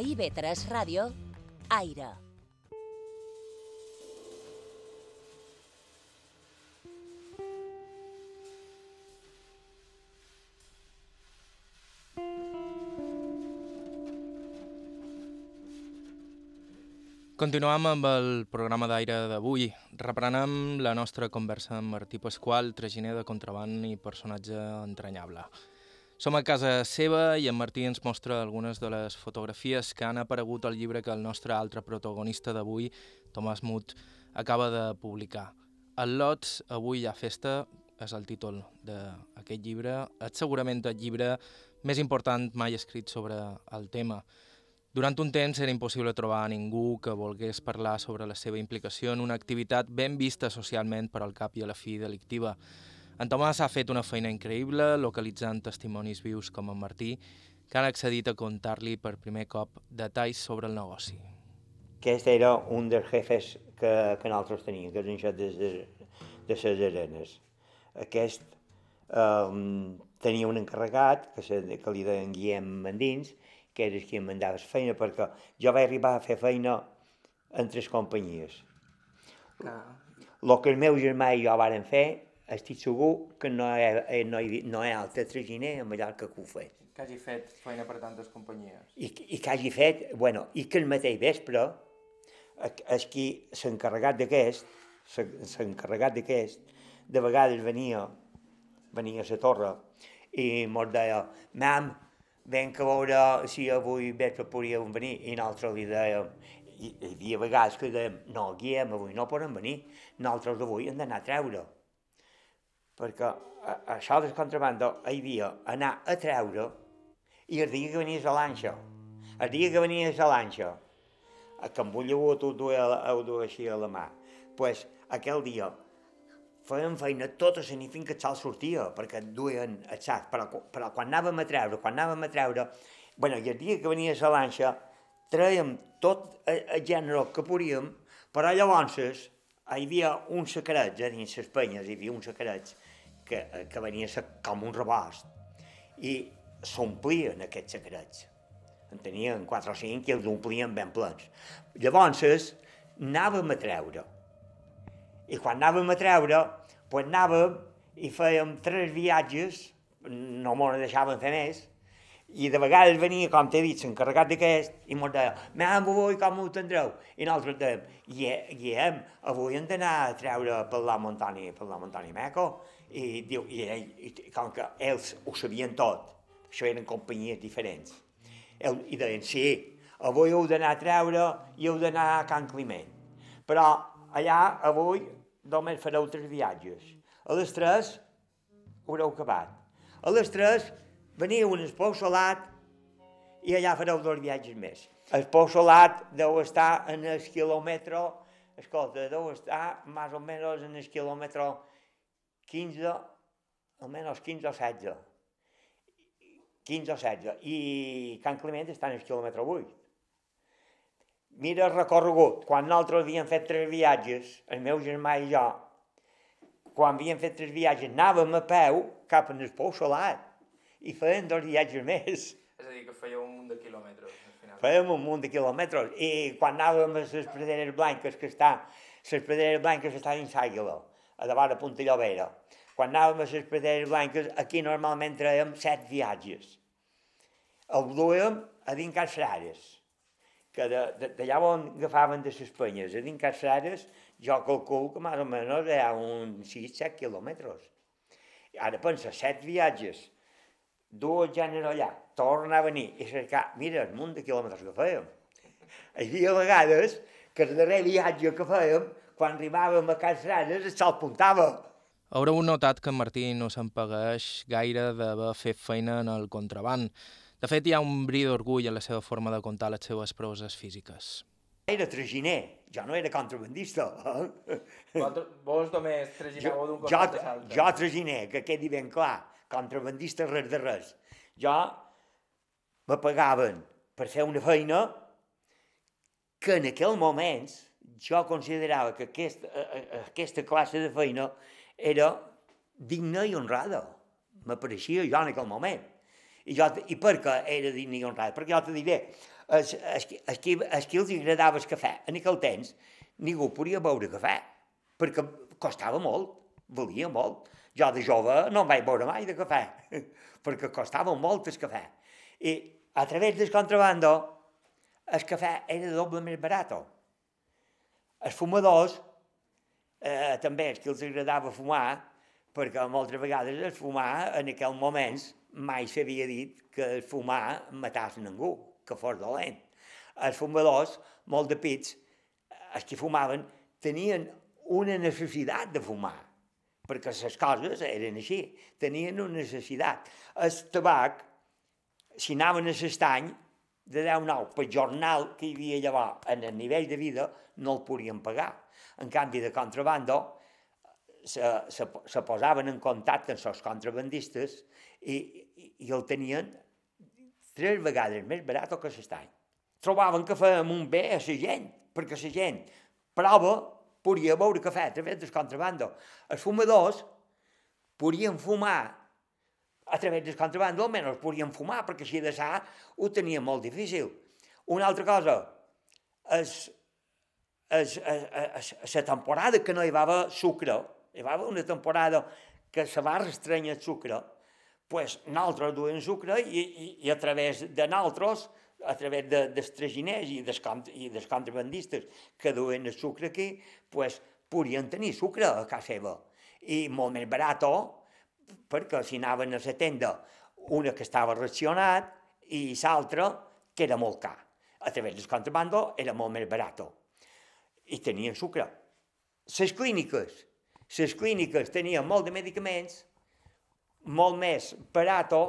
A IB3 Ràdio, Aire. Continuem amb el programa d'aire d'avui. Reprenem la nostra conversa amb Martí Pasqual, traginer de contraband i personatge entranyable. Som a casa seva i en Martí ens mostra algunes de les fotografies que han aparegut al llibre que el nostre altre protagonista d'avui, Tomàs Mut, acaba de publicar. El Lots, avui hi ha festa, és el títol d'aquest llibre. És segurament el llibre més important mai escrit sobre el tema. Durant un temps era impossible trobar a ningú que volgués parlar sobre la seva implicació en una activitat ben vista socialment per al cap i a la fi delictiva. En Tomàs ha fet una feina increïble localitzant testimonis vius com en Martí, que han accedit a contar-li per primer cop detalls sobre el negoci. Aquest era un dels jefes que, que nosaltres teníem, que és des de, de les arenes. Aquest eh, tenia un encarregat, que, se, que li deien Guillem Mandins, que eres qui em mandava feina, perquè jo vaig arribar a fer feina en tres companyies. El que el meu germà i jo varen fer, estic segur que no hi ha, no hi, no hi ha altre traginer a Mallorca que ho fes. Que hagi fet feina per tantes companyies. I, i que hagi fet, bueno, i que el mateix vespre, és qui s'ha encarregat d'aquest, s'ha encarregat d'aquest, de vegades venia, venia a la torre i mos deia, mam, venc a veure si avui vespre podíem venir, i nosaltres li dèiem, hi, hi havia vegades que dèiem, no, Guillem, avui no poden venir, nosaltres avui hem d'anar a treure. Perquè a, això del contrabando hi havia anar a treure i el dia que venies a l'anxa, el dia que venies a l'anxa, que amb un llegut ho duia, així a la mà, pues, aquell dia feien feina tota la nit fins que el sol sortia, perquè duien el sac, però, però quan anàvem a treure, quan anàvem a treure, bueno, i el dia que venies a l'anxa, traiem tot el, gènere que podíem, però llavors hi havia uns secrets a dins les penyes, hi havia uns secrets que, que venia com un rebost, i s'omplien aquests secrets. En tenien 4 o 5 i els omplien ben plens. Llavors, anàvem a treure. I quan anàvem a treure, pues anàvem i fèiem tres viatges, no m'ho deixaven fer més, i de vegades venia, com t'he dit, l'encarregat d'aquest, i mos deia, m'han avui com ho tindreu? I nosaltres dèiem, guiem, avui hem d'anar a treure per la muntanya, per la muntanya Meco. I, diu, i, i, com que ells ho sabien tot, això eren companyies diferents, el, i deien, sí, avui heu d'anar a treure i heu d'anar a Can Climent. Però allà, avui, només fareu tres viatges. A les tres haureu acabat. A les tres veniu en el Pou Solat i allà fareu dos viatges més. El Pou Solat deu estar en el quilòmetre, escolta, deu estar més o menys en el quilòmetre 15, almenys 15 o 16. 15 o 16. I Can Clement està en el quilòmetre 8. Mira el recorregut. Quan nosaltres havíem fet tres viatges, el meu germà i jo, quan havíem fet tres viatges, anàvem a peu cap en el Pou Solat i feien dos viatges més. És a dir, que fèieu un munt de quilòmetres. Fèiem un munt de quilòmetres. I quan anàvem a les Praderes Blanques, que està, les Praderes Blanques estan en Sàguila, a davant de Punta Llovera. Quan anàvem a les Praderes Blanques, aquí normalment traiem set viatges. El duem a dins Cas Frares, que d'allà on agafaven de les penyes, a dins Cas Frares, jo calculo que més o menys hi ha uns 6-7 quilòmetres. Ara pensa, set viatges, dues gèneres allà, torna a venir i cercar, mira el munt de quilòmetres que fèiem. Hi havia vegades que el darrer viatge que fèiem, quan arribàvem a Cas Ranes, el sol puntava. Haureu notat que en Martí no s'empageix gaire d'haver fet feina en el contraband. De fet, hi ha un bri d'orgull en la seva forma de contar les seves proves físiques. Era traginer, jo no era contrabandista. Eh? Vos només tragineu d'un costat a l'altre. Jo traginer, que quedi ben clar contrabandista res de res. Jo me pagaven per fer una feina que en aquell moment jo considerava que aquesta, aquesta classe de feina era digna i honrada. M'apareixia jo en aquell moment. I, jo, I per què era digna i honrada? Perquè jo te diré, es, qui, es qui els agradava el cafè, en aquell temps ningú podia beure cafè, perquè costava molt, valia molt. Jo de jove no em vaig veure mai de cafè, perquè costava molt el cafè. I a través del contrabando, el cafè era doble més barat. Els fumadors, eh, també els que els agradava fumar, perquè moltes vegades el fumar en aquell moments mai s'havia dit que el fumar matàs ningú, que fos dolent. Els fumadors, molt de pits, els que fumaven, tenien una necessitat de fumar perquè les coses eren així, tenien una necessitat. El tabac, si anaven a l'estany, de 10 nou per jornal que hi havia llavors en el nivell de vida, no el podien pagar. En canvi, de contrabando, se, se, se posaven en contacte amb els contrabandistes i, i, i el tenien tres vegades més barat que l'estany. Trobaven que fèiem un bé a la gent, perquè la gent prova podia beure cafè a través del contrabando. Els fumadors podien fumar a través del contrabando, almenys podien fumar, perquè així de sa ho tenia molt difícil. Una altra cosa, és, és, és, és la temporada que no hi va sucre, hi va una temporada que se va restrenyar el sucre, pues nosaltres duem sucre i, i, i a través de nosaltres a través de, dels traginers i dels, i dels contrabandistes que duen el sucre aquí, pues, podien tenir sucre a casa seva. I molt més barat, perquè si anaven a la tenda una que estava racionat i l'altra que era molt car. A través del contrabando era molt més barat. I tenien sucre. Les clíniques Les clíniques tenien molt de medicaments, molt més barato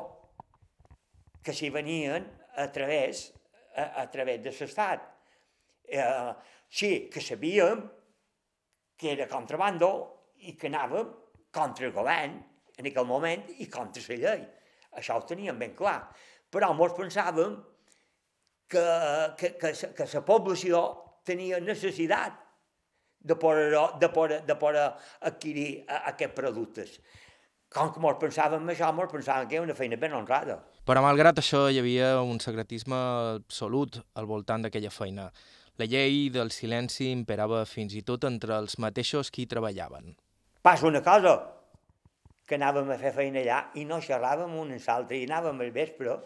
que si venien a través, a, a través de l'Estat. Eh, sí, que sabíem que era contrabando i que anàvem contra el govern en aquell moment i contra la llei. Això ho teníem ben clar. Però molts pensàvem que, que, que, que la població tenia necessitat de poder, de poder, de poder adquirir aquests productes. Com que molts pensàvem això, molts pensàvem que era una feina ben honrada. Però malgrat això hi havia un secretisme absolut al voltant d'aquella feina. La llei del silenci imperava fins i tot entre els mateixos qui treballaven. Passa una cosa, que anàvem a fer feina allà i no xerràvem un amb l'altre, i anàvem al vespre,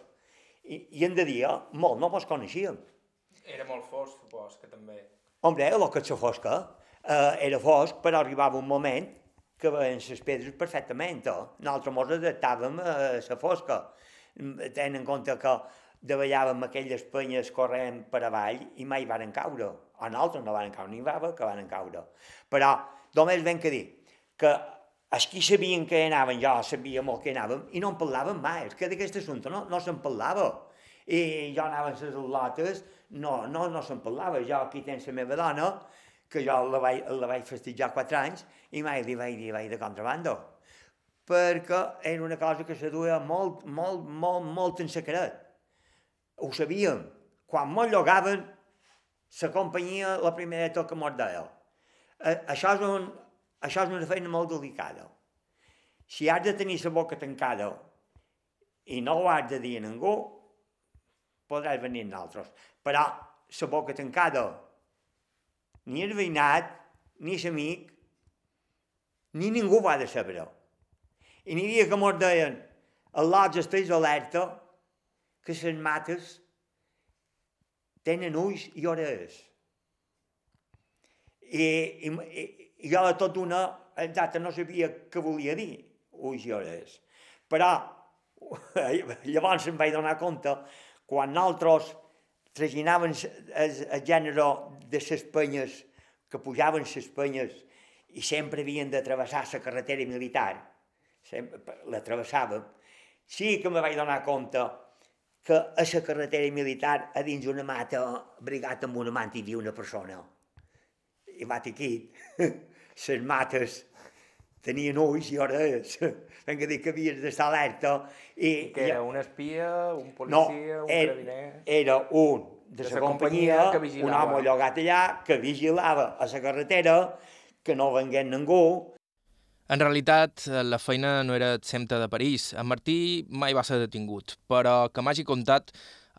i, i en de dia molt no mos coneixíem. Era molt fosc, supos, que també. Hombre, el que és fosca, eh, era fosc, però arribava un moment que veien les pedres perfectament. Eh? Nosaltres mos adaptàvem a la fosca. Tenen en compte que davallàvem aquelles penyes corrent per avall i mai varen caure. O nosaltres no varen caure, ni va que varen caure. Però només ben que dir que els qui sabien que anaven, jo sabia molt que anàvem, i no en parlàvem mai, és que d'aquest assumpte no, no se'n parlava. I jo anava a les lotes, no, no, no se'n parlava. Jo aquí tens la meva dona, que jo la vaig, la vaig festejar quatre anys, i mai li vaig dir vaig de contrabando. Perquè era una cosa que se duia molt, molt, molt, molt en secret. Ho sabíem. Quan m'ho llogaven, la companyia, la primera tot que mos deia. Eh, això és un, això és una feina molt delicada. Si has de tenir la boca tancada i no ho has de dir a ningú, podràs venir nosaltres. Però la boca tancada, ni el veïnat, ni l'amic, ni ningú va de saber-ho. I n'hi havia que mos deien, el lots estàs alerta, que les mates tenen ulls i orelles. I, i, i jo de tot una, exacte, no sabia què volia dir, ulls i hores. Però llavors em vaig donar compte, quan nosaltres traginàvem el, gènere de les penyes, que pujaven les penyes i sempre havien de travessar la carretera militar, sempre la travessàvem, sí que me vaig donar compte que a la carretera militar a dins una mata brigat amb una manta hi havia una persona. I va aquí, les mates tenien ulls i hores, hem de dir que havies d'estar alerta. I, que era un espia, un policia, no, un era, carabiner... era un de, de la companyia, companyia un home llogat allà, que vigilava a la carretera, que no vengués ningú. En realitat, la feina no era exempta de París. En Martí mai va ser detingut, però que m'hagi contat,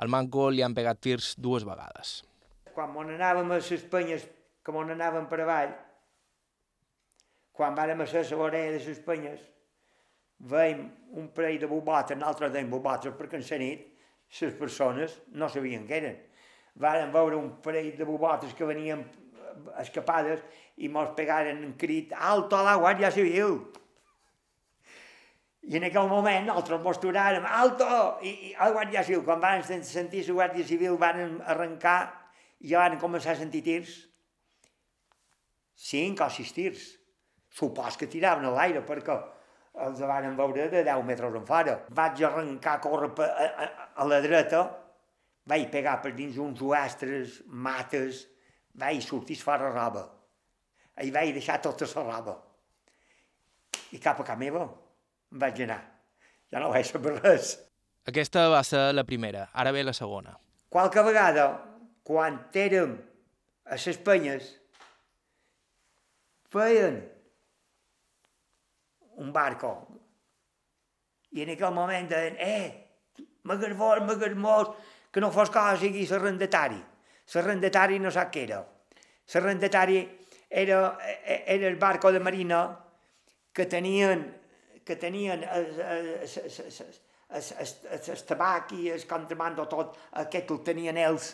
al Manco li han pegat tirs dues vegades. Quan m'on anàvem a les penyes que m'on anàvem per avall, quan vàrem a ser la de les penyes, veiem un parell de bobotes, nosaltres deim bobotes perquè en la nit les persones no sabien què eren. Vàrem veure un parell de bobotes que venien escapades i mos pegaren un crit «Alto a la Guàrdia Civil!» I en aquell moment nosaltres mos toràrem «Alto!» i, i a la Guàrdia Civil, quan van sentir la Guàrdia Civil, van arrencar i ja van començar a sentir tirs cinc o sis tirs. Supos que tiraven a l'aire perquè els van veure de 10 metres en fora. Vaig arrencar a córrer a, a, a la dreta, vaig pegar per dins uns oestres, mates, vaig sortir fora roba. I vaig deixar tota la roba. I cap a casa meva em vaig anar. Ja no vaig saber res. Aquesta va ser la primera, ara ve la segona. Qualque vegada, quan érem a les penyes, feien un barco. I en aquell moment deien, eh, m'agarvós, m'agarvós, que no fos cosa sigui l'arrendatari. L'arrendatari no sap què era. L'arrendatari era, era el barco de marina que tenien, que tenien el, tabac i el contrabando tot, aquest el tenien ells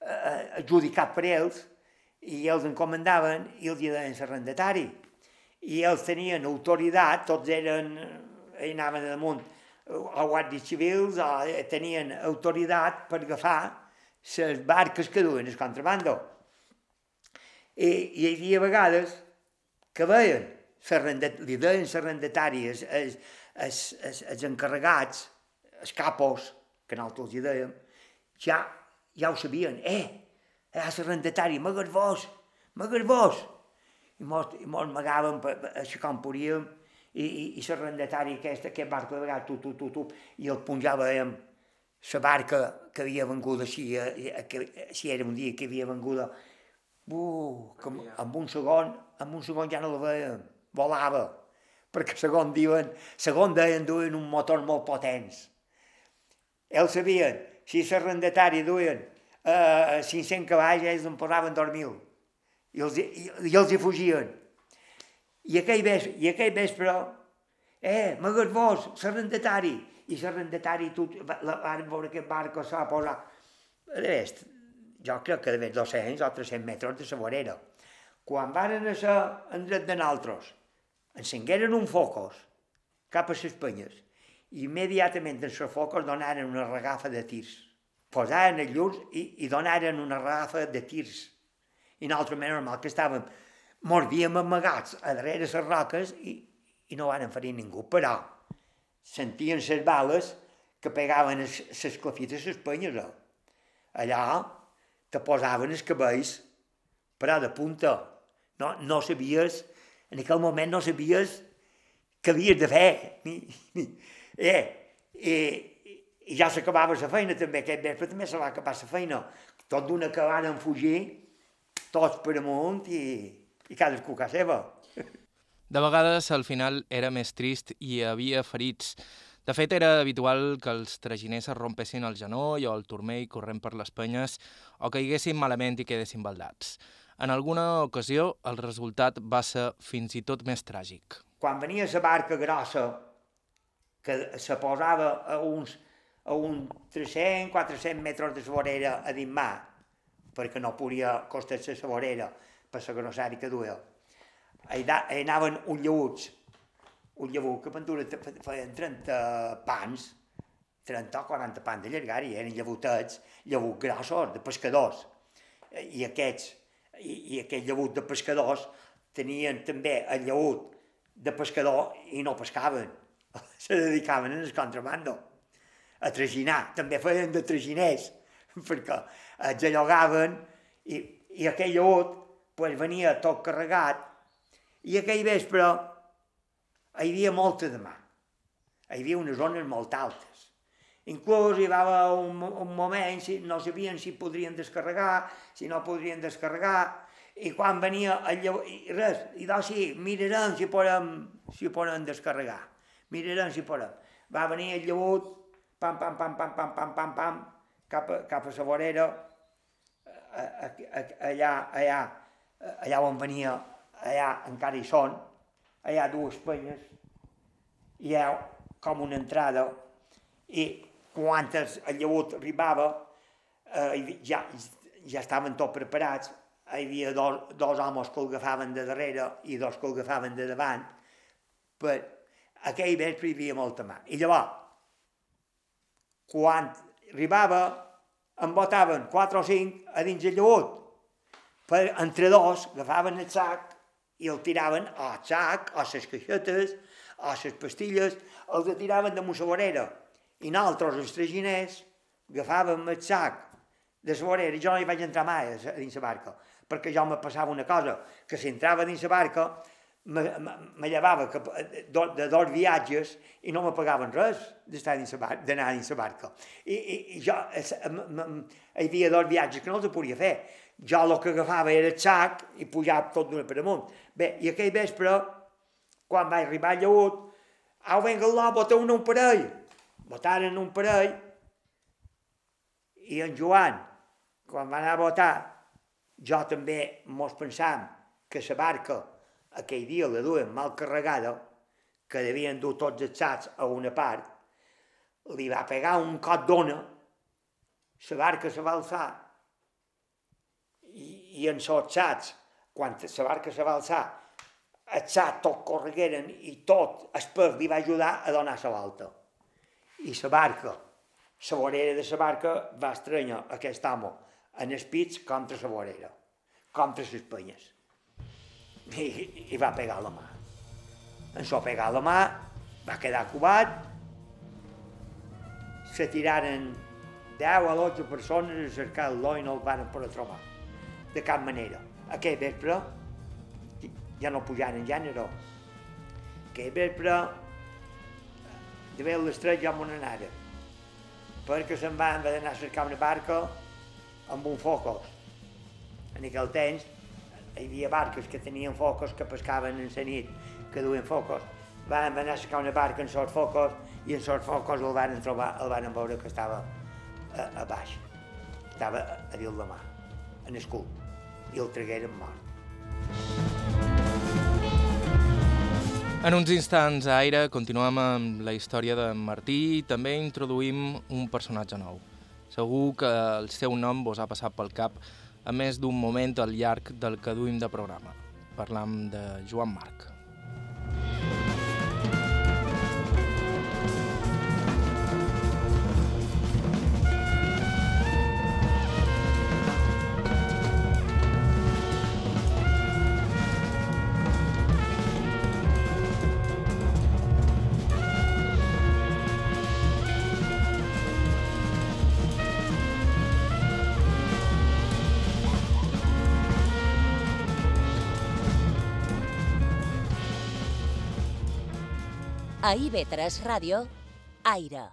eh, adjudicat per ells, i els encomendaven i els deien l'arrendatari. I ells tenien autoritat, tots eren, eh, anaven damunt, a guàrdies civils, eh, tenien autoritat per agafar les barques que duen el contrabando. I, I hi havia vegades que veien li deien l'arrendatari, els, els, els, els, els encarregats, els capos, que nosaltres hi dèiem, ja, ja ho sabien. Eh, eh l'arrendatari, m'agar I mos, i mos amagàvem així com podíem, i, i, i l'arrendatari aquest, aquest barco de vegades, tu, tu, tu, tu, i el punjàvem la barca que havia vengut així, eh, que, si era un dia que havia vengut, uh, que en un segon, en un segon ja no la veiem, volava, perquè segon diuen, segon deien duien un motor molt potents. Ells sabien, si l'arrendatari duien eh, 500 cavalls, ells en posaven 2.000, i els, i, i els hi fugien. I aquell vespre, i aquell vespre eh, m'hagués vos, l'arrendatari, i l'arrendatari, tot, van veure aquest barco, s'ha posat, de jo crec que més 200 o 300 metres de la vorera. Quan varen a ser en dret de nosaltres, encengueren un focus cap a les penyes i immediatament en els focus donaren una regafa de tirs. Posaren els llurs i, i donaren una regafa de tirs. I nosaltres, menys normal, que estàvem, morvíem amagats a darrere les roques i, i no van ferir ningú, però sentien les bales que pegaven les clafites a les penyes. Allà te posaven els cabells però de punta. No, no sabies, en aquell moment no sabies què havies de fer. Ni, ni. Eh, eh, I ja s'acabava la feina també, aquest vespre també se va acabar la feina. Tot d'una que van fugir, tots per amunt i, i cadascú a seva. De vegades, al final, era més trist i hi havia ferits. De fet, era habitual que els traginers es rompessin el genoll o el turmell corrent per les penyes o que haguessin malament i quedessin baldats. En alguna ocasió, el resultat va ser fins i tot més tràgic. Quan venia la barca grossa, que se posava a uns, a uns 300-400 metres de vorera a dins mà, perquè no podia costar-se la vorera per la grossària que duia, allà anaven un lleuts, un lleut que Ventura feien 30 pans, 30 o 40 pans de llargària, eren llevotets, llevuts grossos, de pescadors. I aquests, i, i aquest llevut de pescadors tenien també el lleut de pescador i no pescaven. Se dedicaven al contrabando, a traginar. També feien de traginers, perquè els allogaven i, i aquell lleut pues, venia tot carregat i aquell vespre hi havia molta de mà. Hi havia unes zones molt altes. Inclús hi va haver un, un moment, si no sabien si podrien descarregar, si no podrien descarregar, i quan venia el llavor, i res, i doncs sí, mirarem si podem, si podem descarregar. Mirarem si podem. Va venir el llavut, pam, pam, pam, pam, pam, pam, pam, pam, cap a, cap a la vorera, allà, allà, allà on venia allà encara hi són, allà dues penyes, hi ha com una entrada, i quan el llevut arribava, eh, ja, ja estaven tots preparats, hi havia dos, dos homes que el agafaven de darrere i dos que el agafaven de davant, per aquell vespre hi havia molta mà. I llavors, quan arribava, em botaven quatre o cinc a dins el llevut, per entre dos agafaven el sac i el tiraven al sac, a les caixetes, a les pastilles, els tiraven de la vorera. I nosaltres, els traginers, agafàvem el sac de la vorera jo no hi vaig entrar mai a dins la barca, perquè jo me passava una cosa, que si entrava dins la barca me llevava de dos viatges i no me pagaven res d'estar d'anar dins la barca. I, i, i jo, hi havia dos viatges que no els podia fer jo el que agafava era el sac i pujava tot d'una per amunt. Bé, i aquell vespre, quan va arribar el lleut, au, venga, allò, boteu un parell. Votaren un parell i en Joan, quan va anar a votar, jo també mos pensam que la barca aquell dia la duien mal carregada, que devien dur tots els sacs a una part, li va pegar un cot d'ona, la barca se va alçar i en xats, quan la barca se va alçar, el xat tot corregueren i tot el pes li va ajudar a donar la volta. I la barca, la vorera de la barca va estrenyar aquest home en els pits contra la vorera, contra les penyes. I, i va pegar la mà. ens ho pegà a la mà, va quedar cubat, se tiraren 10 a 12 persones a cercar el i no el van poder trobar, de cap manera. Aquell vespre ja no pujaren en gènere. Aquell vespre, de bé les 3 ja m'ho anara, perquè se'n van haver d'anar a cercar una barca amb un focus. En aquell temps hi havia barques que tenien focus que pescaven en la nit, que duien focus. Van anar a cercar una barca en sort focus i en sort focus el van trobar, el van veure que estava a, a baix. Estava a dins la mà, en el cul, i el tragueren mort. En uns instants a Aire continuem amb la història de Martí i també introduïm un personatge nou. Segur que el seu nom vos ha passat pel cap a més d'un moment al llarg del que duim de programa. Parlam de Joan Marc. A IB3 Ràdio, Aire.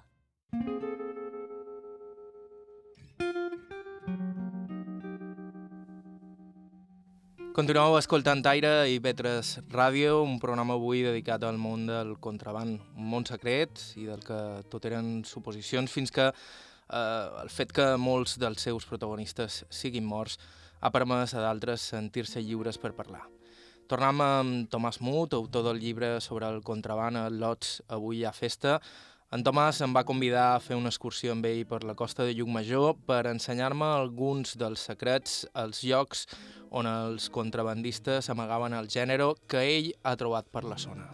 Continueu escoltant Aire i Vetres Ràdio, un programa avui dedicat al món del contraband, un món secret i del que tot eren suposicions, fins que eh, el fet que molts dels seus protagonistes siguin morts ha permès a d'altres sentir-se lliures per parlar. Tornem amb Tomàs Mut, autor del llibre sobre el contraband a Lots, avui a festa. En Tomàs em va convidar a fer una excursió amb ell per la costa de Llucmajor per ensenyar-me alguns dels secrets, els llocs on els contrabandistes amagaven el gènere que ell ha trobat per la zona.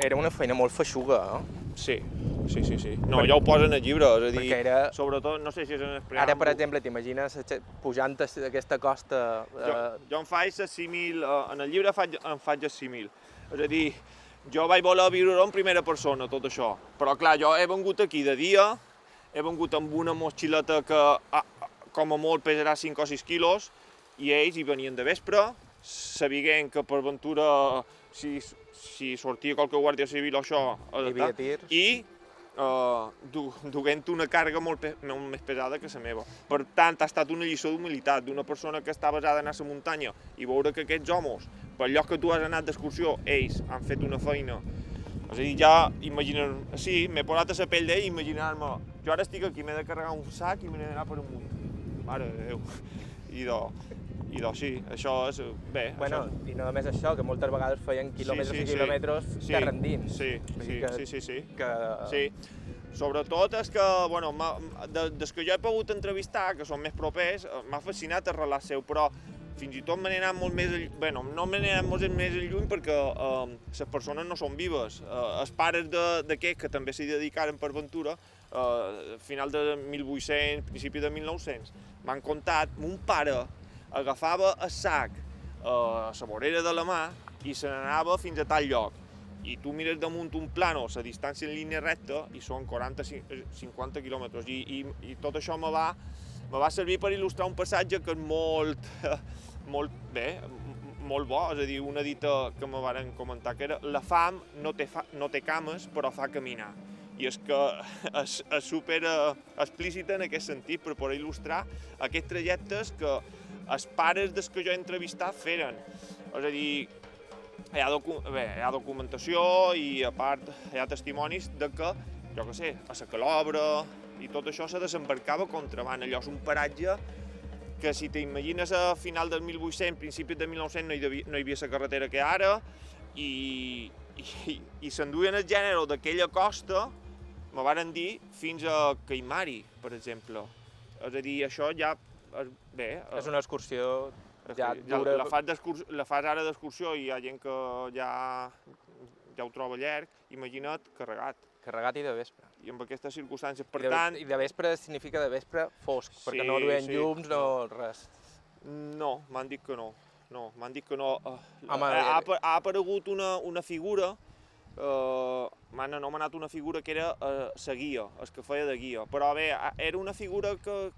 Era una feina molt feixuga, eh? Sí, sí, sí, sí. No, ja ho posen al llibre, és a dir, Perquè era... sobretot, no sé si és en el Ara, preàmbul. per exemple, t'imagines pujant aquesta costa... Jo, Eh, jo em faig el símil, eh, en el llibre faig, em faig el símil. És a dir, jo vaig voler viure en primera persona, tot això. Però clar, jo he vengut aquí de dia, he vengut amb una motxileta que ah, com a molt pesarà 5 o 6 quilos, i ells hi venien de vespre, sabent que per ventura, si, si sortia qualque guàrdia civil o això, Hi havia tirs. i du, duent una càrrega molt, molt més pesada que la meva. Per tant, ha estat una lliçó d'humilitat d'una persona que està basada en la muntanya i veure que aquests homes, per lloc que tu has anat d'excursió, ells han fet una feina. És a dir, ja imaginar... Sí, m'he posat a la pell d'ell i imaginar-me... Jo ara estic aquí, m'he de carregar un sac i m'he d'anar per amunt. Mare de Déu. I de... I doncs sí, això és... Bé, Bueno, això... i no només això, que moltes vegades feien quilòmetres sí, i sí. quilòmetres Sí, terra endins. Sí, sí, que- sí, sí, sí. Que... Sí, sobretot és que, bueno, de, des que jo he pogut entrevistar, que són més propers, eh, m'ha fascinat el relat seu, però fins i tot me n'he anat molt més, bueno, no me n'he anat molt més enlluny perquè eh, les persones no són vives. Eh, els pares de- d'aquests que també s'hi dedicaren per aventura, eh, final de 1800, principi de 1900, m'han contat, mon pare agafava el sac eh, a la vorera de la mà i se n'anava fins a tal lloc i tu mires damunt un plano, la distància en línia recta, i són 40-50 quilòmetres. I, i, I tot això me va, me va servir per il·lustrar un passatge que és molt, molt bé, molt bo. És a dir, una dita que me varen comentar, que era la fam no té, fa, no té cames, però fa caminar. I és que és, és super eh, explícita en aquest sentit, per poder il·lustrar aquests trajectes que els pares des que jo he entrevistat feren. És a dir, hi ha, docu bé, hi ha documentació i a part hi ha testimonis de que, jo què sé, a la Calobra i tot això se desembarcava contraband. Allò és un paratge que si t'imagines a final del 1800, principis de 1900 no hi, devia, no hi havia la carretera que ara i, i, i s'enduien el gènere d'aquella costa, me varen dir, fins a Caimari, per exemple. És a dir, això ja... és- Bé, És una excursió ja dura... la, fas la fas ara d'excursió i hi ha gent que ja, ja ho troba llarg, imagina't carregat. Carregat i de vespre. I amb aquestes circumstàncies, per I de, tant, I de vespre significa de vespre fosc, perquè Sí, no duien sí. llums, no res. no, m'han dit que no. No, m'han dit que no. Eh, Home, ha, ha, eh, ha aparegut una, una figura eh, m'han anomenat una figura que era eh, la guia, el que feia de guia. Però bé, era una figura que,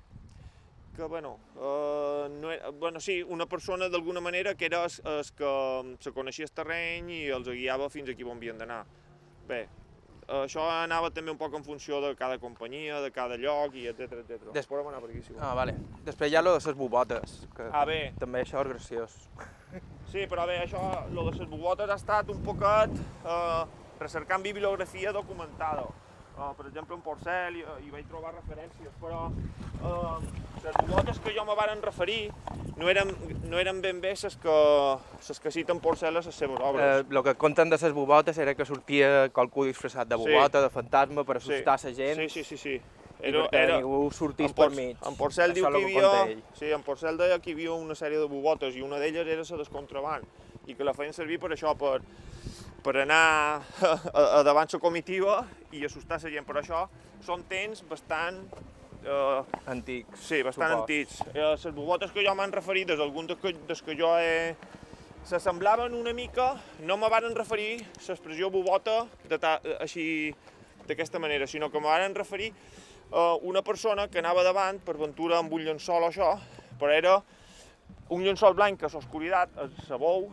que bueno, eh, no era, bueno, sí, una persona d'alguna manera que era el que se coneixia el terreny i els guiava fins aquí on havien d'anar. Bé, això anava també un poc en funció de cada companyia, de cada lloc, i etc etc. Des... Podem anar per aquí, si Ah, vale. Després hi ha lo de les bubotes, que ah, bé. també això és graciós. Sí, però bé, això, lo de les bubotes ha estat un poquet eh, recercant bibliografia documentada. Uh, per exemple, en Porcel hi, hi vaig trobar referències, però uh, les bubotes que jo me varen referir no eren, no eren ben bé les que, les que citen Porcel a les seves obres. El eh, que conten de les bubotes era que sortia qualcú disfressat de bubota, sí. de fantasma, per assustar sí. la gent. Sí, sí, sí, sí. Era, I per era, ningú sortís per mig. En Porcel diu que hi havia... Sí, en Porcel deia que hi havia una sèrie de bubotes i una d'elles era la descontraband i que la feien servir per això, per, per anar a, a davant la comitiva i assustar la gent. Però això són temps bastant... Eh, antics. Sí, bastant supos. antics. Eh, les bubotes que jo m'han referit, des d'algun des, que, des que jo he... S'assemblaven una mica, no me varen referir l'expressió bubota de ta, així d'aquesta manera, sinó que me varen referir a eh, una persona que anava davant, per ventura amb un llençol o això, però era un llençol blanc a l'oscuritat, a sabou,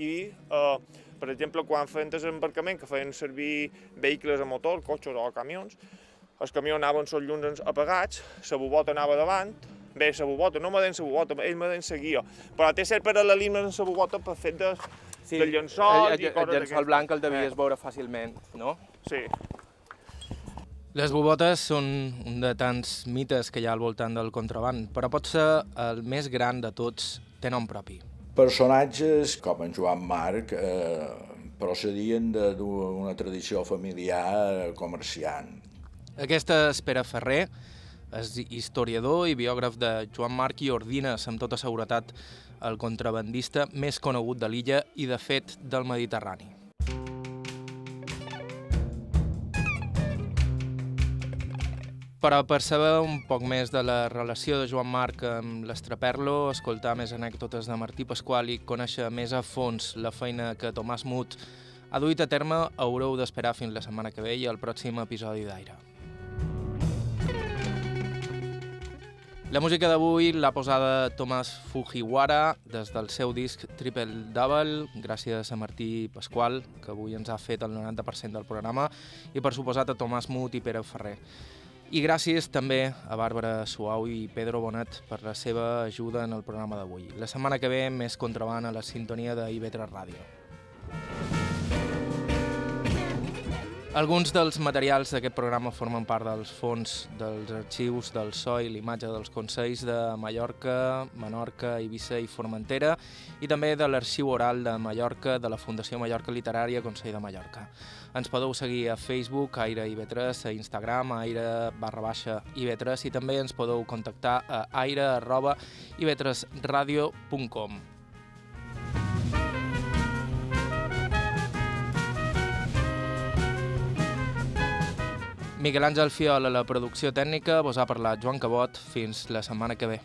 i eh, per exemple, quan feien desembarcament, que feien servir vehicles a motor, cotxes o camions, els camions anaven els llums apagats, la bubota anava davant, bé, la bubota, no me den la bubota, ell me den la guia, però té cert paral·lelisme amb la bubota per fet de, sí, de llençol el, el, i coses El llençol blanc el devies eh. veure fàcilment, no? Sí. Les bubotes són un de tants mites que hi ha al voltant del contraband, però pot ser el més gran de tots, té nom propi. Personatges com en Joan Marc eh, procedien d'una tradició familiar comerciant. Aquesta és Pere Ferrer, és historiador i biògraf de Joan Marc i Ordines, amb tota seguretat el contrabandista més conegut de l'illa i, de fet, del Mediterrani. Però per saber un poc més de la relació de Joan Marc amb l'Estraperlo, escoltar més anècdotes de Martí Pasqual i conèixer més a fons la feina que Tomàs Mut ha duit a terme, haureu d'esperar fins la setmana que ve i el pròxim episodi d'Aire. La música d'avui l'ha posada Tomàs Fujiwara des del seu disc Triple Double, gràcies a Martí Pasqual, que avui ens ha fet el 90% del programa, i per suposat a Tomàs Mut i Pere Ferrer. I gràcies també a Bàrbara Suau i Pedro Bonet per la seva ajuda en el programa d'avui. La setmana que ve més contraband a la sintonia de IB3 Ràdio. Alguns dels materials d'aquest programa formen part dels fons dels arxius del SO i l'imatge dels Consells de Mallorca, Menorca, Eivissa i Formentera i també de l'Arxiu Oral de Mallorca de la Fundació Mallorca Literària Consell de Mallorca. Ens podeu seguir a Facebook, Aire IB3, a Instagram, aire barra baixa IB3 i també ens podeu contactar a aire arroba ib3radio.com. Miquel Àngel Fiol a la producció tècnica, vos ha parlat Joan Cabot. Fins la setmana que ve.